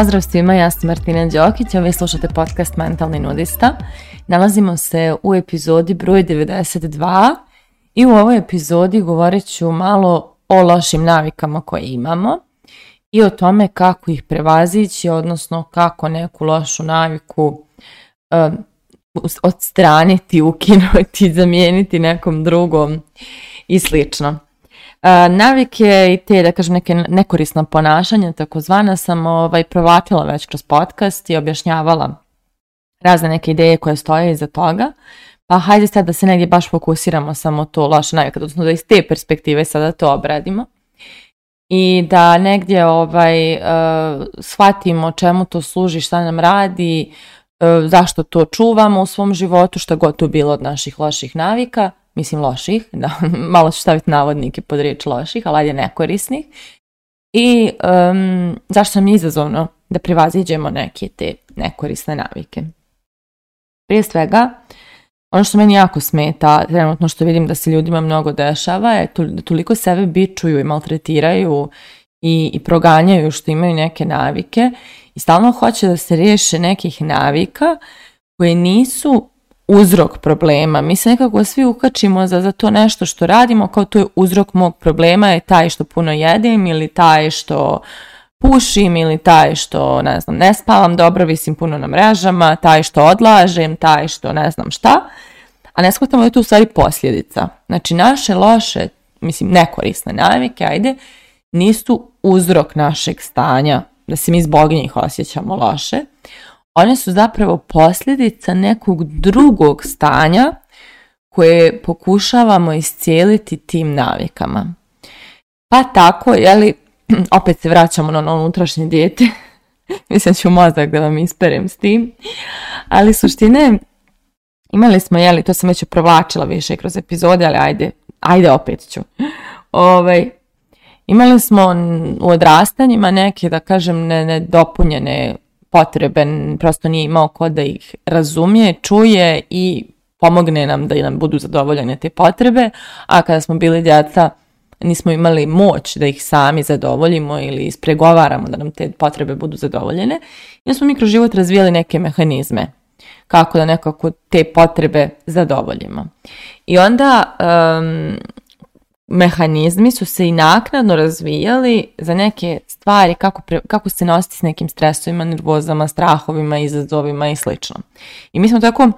Pozdrav svima, ja sam Martina Đokić, a vi slušate podcast Mentalni nudista. Nalazimo se u epizodi broj 92 i u ovoj epizodi govorit ću malo o lošim navikama koje imamo i o tome kako ih prevazići, odnosno kako neku lošu naviku um, odstraniti, ukinuti, zamijeniti nekom drugom i slično. E, navike i te, da kažem, neke nekorisna ponašanja, takozvana, sam ovaj, provatila već kroz podcast i objašnjavala razne neke ideje koje stoje iza toga. Pa hajde sad da se negdje baš fokusiramo samo to loše navike, odnosno da iz te perspektive sada to obradimo. I da negdje ovaj, uh, shvatimo čemu to služi, šta nam radi, e, zašto to čuvamo u svom životu, što god tu bilo od naših loših navika mislim loših, da malo ću staviti navodnike pod riječ loših, ali ajde nekorisnih. I zašto nam je izazovno da prevaziđemo neke te nekorisne navike. Prije svega, ono što meni jako smeta, trenutno što vidim da se ljudima mnogo dešava, je da toliko sebe bičuju i maltretiraju i, i proganjaju što imaju neke navike i stalno hoće da se riješe nekih navika koje nisu uzrok problema. Mi se nekako svi ukačimo za, za to nešto što radimo, kao to je uzrok mog problema, je taj što puno jedem ili taj što pušim ili taj što, ne znam, ne spavam dobro, visim puno na mrežama, taj što odlažem, taj što ne znam šta. A ne shvatamo je to u stvari posljedica. Znači, naše loše, mislim, nekorisne navike, ajde, nisu uzrok našeg stanja, da se mi zbog njih osjećamo loše, one su zapravo posljedica nekog drugog stanja koje pokušavamo iscijeliti tim navikama. Pa tako, li opet se vraćamo na ono unutrašnje dijete, mislim ću mozak da vam isperem s tim, ali suštine imali smo, li to sam već provlačila više kroz epizode, ali ajde, ajde opet ću. Ovaj, imali smo u odrastanjima neke, da kažem, nedopunjene potreben, prosto nije imao ko da ih razumije, čuje i pomogne nam da nam budu zadovoljene te potrebe, a kada smo bili djeca nismo imali moć da ih sami zadovoljimo ili ispregovaramo da nam te potrebe budu zadovoljene, jer smo mi kroz život razvijali neke mehanizme kako da nekako te potrebe zadovoljimo. I onda mehanizmi su se i naknadno razvijali za neke stvari kako, pre, kako se nositi s nekim stresovima, nervozama, strahovima, izazovima i sl. I mi smo tako uh,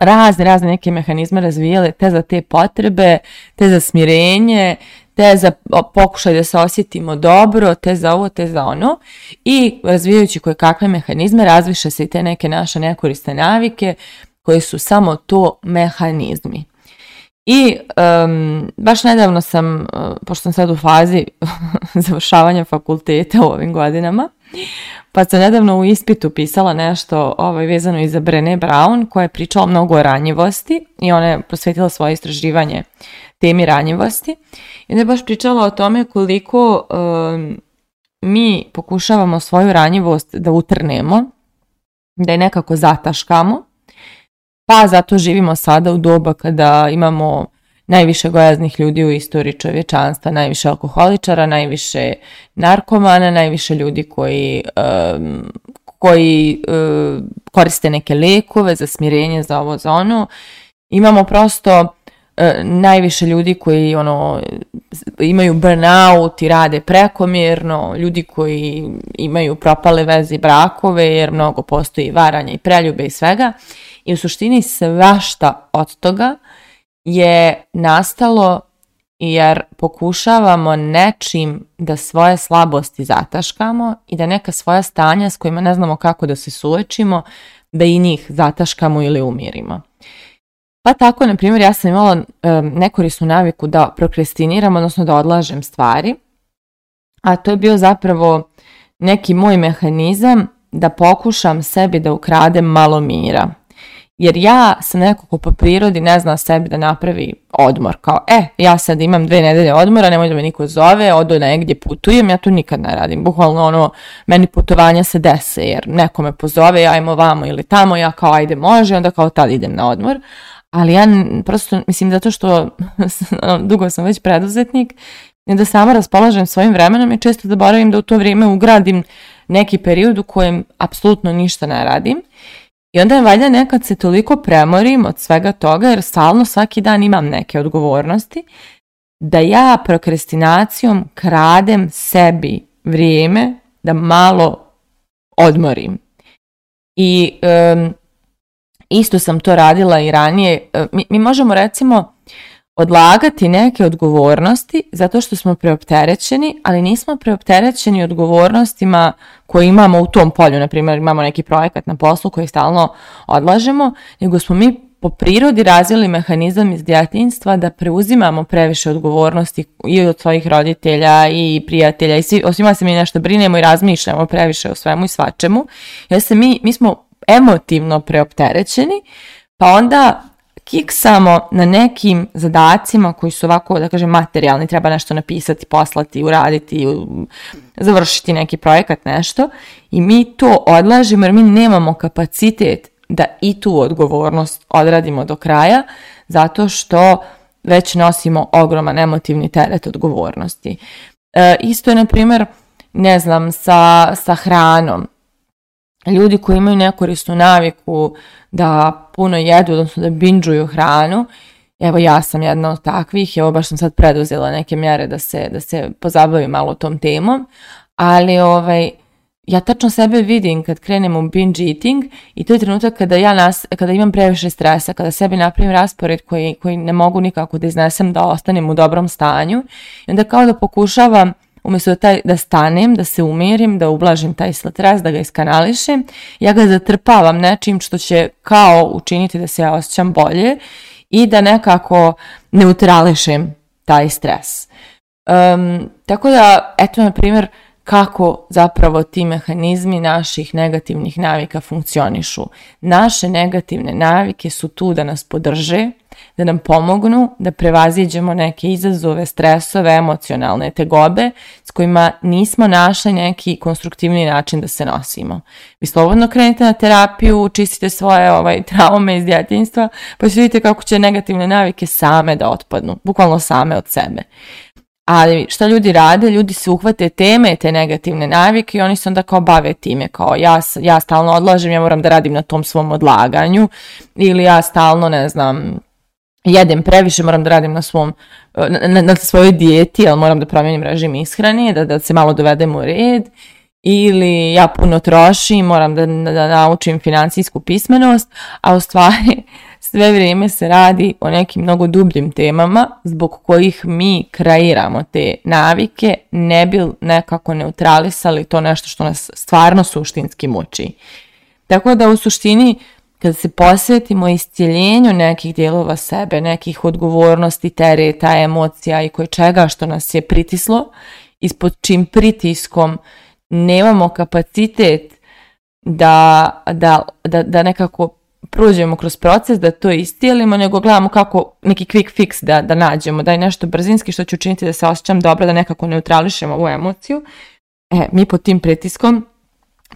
razne, razne neke mehanizme razvijali te za te potrebe, te za smirenje, te za pokušaj da se osjetimo dobro, te za ovo, te za ono. I razvijajući koje kakve mehanizme, razviše se i te neke naše nekoriste navike koje su samo to mehanizmi. I baš nedavno sam, e, pošto sam sad u fazi završavanja fakulteta u ovim godinama, pa sam nedavno u ispitu pisala nešto ovaj, vezano i za Brené Brown koja je pričala mnogo o ranjivosti i ona je posvetila svoje istraživanje temi ranjivosti. I onda je baš pričala o tome koliko mi pokušavamo svoju ranjivost da utrnemo, da je nekako zataškamo pa zato živimo sada u doba kada imamo najviše gojaznih ljudi u istoriji čovječanstva, najviše alkoholičara, najviše narkomana, najviše ljudi koji, koji e, koriste neke lekove za smirenje, za ovo, za ono. Imamo prosto E, najviše ljudi koji ono imaju burnout i rade prekomjerno, ljudi koji imaju propale veze i brakove jer mnogo postoji varanja i preljube i svega. I u suštini svašta od toga je nastalo jer pokušavamo nečim da svoje slabosti zataškamo i da neka svoja stanja s kojima ne znamo kako da se suočimo, da i njih zataškamo ili umirimo. Pa tako, na primjer, ja sam imala nekorisnu naviku da prokrastiniram, odnosno da odlažem stvari, a to je bio zapravo neki moj mehanizam da pokušam sebi da ukradem malo mira. Jer ja sam neko ko po prirodi ne znam sebi da napravi odmor. Kao, e, ja sad imam dve nedelje odmora, nemoj da me niko zove, odo negdje putujem, ja to nikad ne radim. Bukvalno ono, meni putovanja se dese jer neko me pozove, ajmo vamo ili tamo, ja kao ajde može, onda kao tad idem na odmor ali ja prosto, mislim, zato što dugo sam već preduzetnik, da samo raspolažem svojim vremenom i često zaboravim da u to vrijeme ugradim neki period u kojem apsolutno ništa ne radim. I onda je valjda nekad se toliko premorim od svega toga jer stalno svaki dan imam neke odgovornosti da ja prokrastinacijom kradem sebi vrijeme da malo odmorim. I isto sam to radila i ranije. E, mi, mi možemo recimo odlagati neke odgovornosti zato što smo preopterećeni, ali nismo preopterećeni odgovornostima koje imamo u tom polju. Na primjer, imamo neki projekat na poslu koji stalno odlažemo, nego smo mi po prirodi razvili mehanizam iz djetinjstva da preuzimamo previše odgovornosti i od svojih roditelja i prijatelja i svi, o svima se mi nešto brinemo i razmišljamo previše o svemu i svačemu. Jer se mi, mi smo emotivno preopterećeni, pa onda kiksamo na nekim zadacima koji su ovako, da kažem, materijalni, treba nešto napisati, poslati, uraditi, završiti neki projekat, nešto, i mi to odlažimo jer mi nemamo kapacitet da i tu odgovornost odradimo do kraja, zato što već nosimo ogroman emotivni teret odgovornosti. E, isto je, na primjer, ne znam, sa, sa hranom ljudi koji imaju nekorisnu naviku da puno jedu, odnosno da binđuju hranu, evo ja sam jedna od takvih, evo baš sam sad preduzela neke mjere da se, da se pozabavim malo tom temom, ali ovaj, ja tačno sebe vidim kad krenem u binge eating i to je trenutak kada ja nas, kada imam previše stresa, kada sebi napravim raspored koji, koji ne mogu nikako da iznesem da ostanem u dobrom stanju i onda kao da pokušavam Umjesto da, taj, da stanem, da se umirim, da ublažim taj stres, da ga iskanališem, ja ga zatrpavam nečim što će kao učiniti da se ja osjećam bolje i da nekako neutrališem taj stres. Um, tako da, eto na primjer, kako zapravo ti mehanizmi naših negativnih navika funkcionišu. Naše negativne navike su tu da nas podrže, da nam pomognu da prevaziđemo neke izazove, stresove, emocionalne tegobe s kojima nismo našli neki konstruktivni način da se nosimo. Vi slobodno krenite na terapiju, čistite svoje ovaj, traume iz djetinjstva, pa ćete vidite kako će negativne navike same da otpadnu, bukvalno same od sebe. Ali šta ljudi rade? Ljudi se uhvate teme, te negativne navike i oni se onda kao bave time, kao ja, ja stalno odlažem, ja moram da radim na tom svom odlaganju ili ja stalno, ne znam, jedem previše, moram da radim na svom, eh, na, na svojoj dijeti, ali moram da promijenim režim ishrane, da, da se malo dovedem u red, ili ja puno trošim, moram da, naučim financijsku pismenost, a u stvari sve vrijeme se radi o nekim mnogo dubljim temama zbog kojih mi kreiramo te navike, ne bi nekako neutralisali to nešto što nas stvarno suštinski muči. Tako da u suštini kad se posvetimo iscjeljenju nekih dijelova sebe, nekih odgovornosti, tereta, emocija i koje čega što nas je pritislo, ispod čim pritiskom nemamo kapacitet da, da, da, nekako prođemo kroz proces, da to istijelimo, nego gledamo kako neki quick fix da, da nađemo, da je nešto brzinski što će učiniti da se osjećam dobro, da nekako neutrališemo ovu emociju. E, mi pod tim pritiskom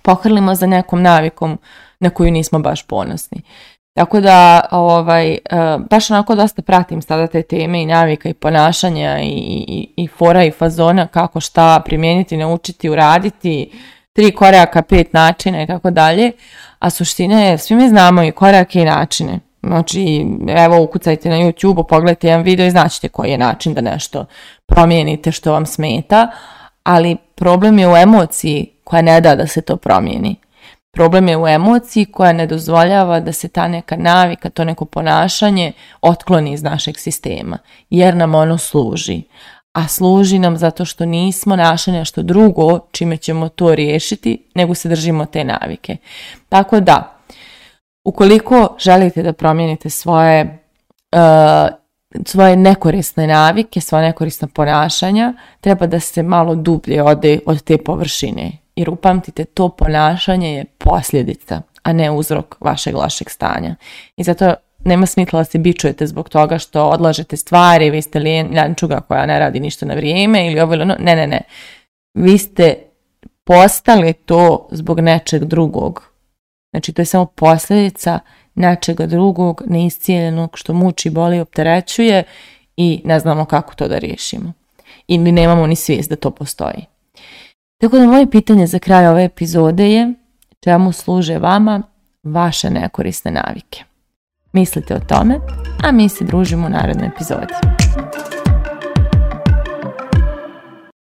pohrlimo za nekom navikom na koju nismo baš ponosni. Tako da, ovaj, e, baš onako dosta pratim sada te teme i navika i ponašanja i, i, i fora i fazona kako šta primijeniti, naučiti, uraditi, tri koraka, pet načina i tako dalje. A suština je, svi mi znamo i korake i načine. Znači, evo, ukucajte na YouTube, pogledajte jedan video i značite koji je način da nešto promijenite što vam smeta, ali problem je u emociji koja ne da da se to promijeni. Problem je u emociji koja ne dozvoljava da se ta neka navika, to neko ponašanje otkloni iz našeg sistema, jer nam ono služi. A služi nam zato što nismo našli nešto drugo čime ćemo to riješiti, nego se držimo te navike. Tako da, ukoliko želite da promijenite svoje uh, svoje nekorisne navike, svoje nekorisna ponašanja, treba da se malo dublje ode od te površine jer upamtite, to ponašanje je posljedica, a ne uzrok vašeg lošeg stanja. I zato nema smisla da se bičujete zbog toga što odlažete stvari, vi ste ljančuga koja ne radi ništa na vrijeme ili ovo ili ono. Ne, ne, ne. Vi ste postali to zbog nečeg drugog. Znači, to je samo posljedica nečega drugog, neiscijeljenog, što muči, boli, opterećuje i ne znamo kako to da riješimo. Ili nemamo ni svijest da to postoji. Tako da moje pitanje za kraj ove epizode je čemu služe vama vaše nekorisne navike. Mislite o tome, a mi se družimo u narednoj epizodi.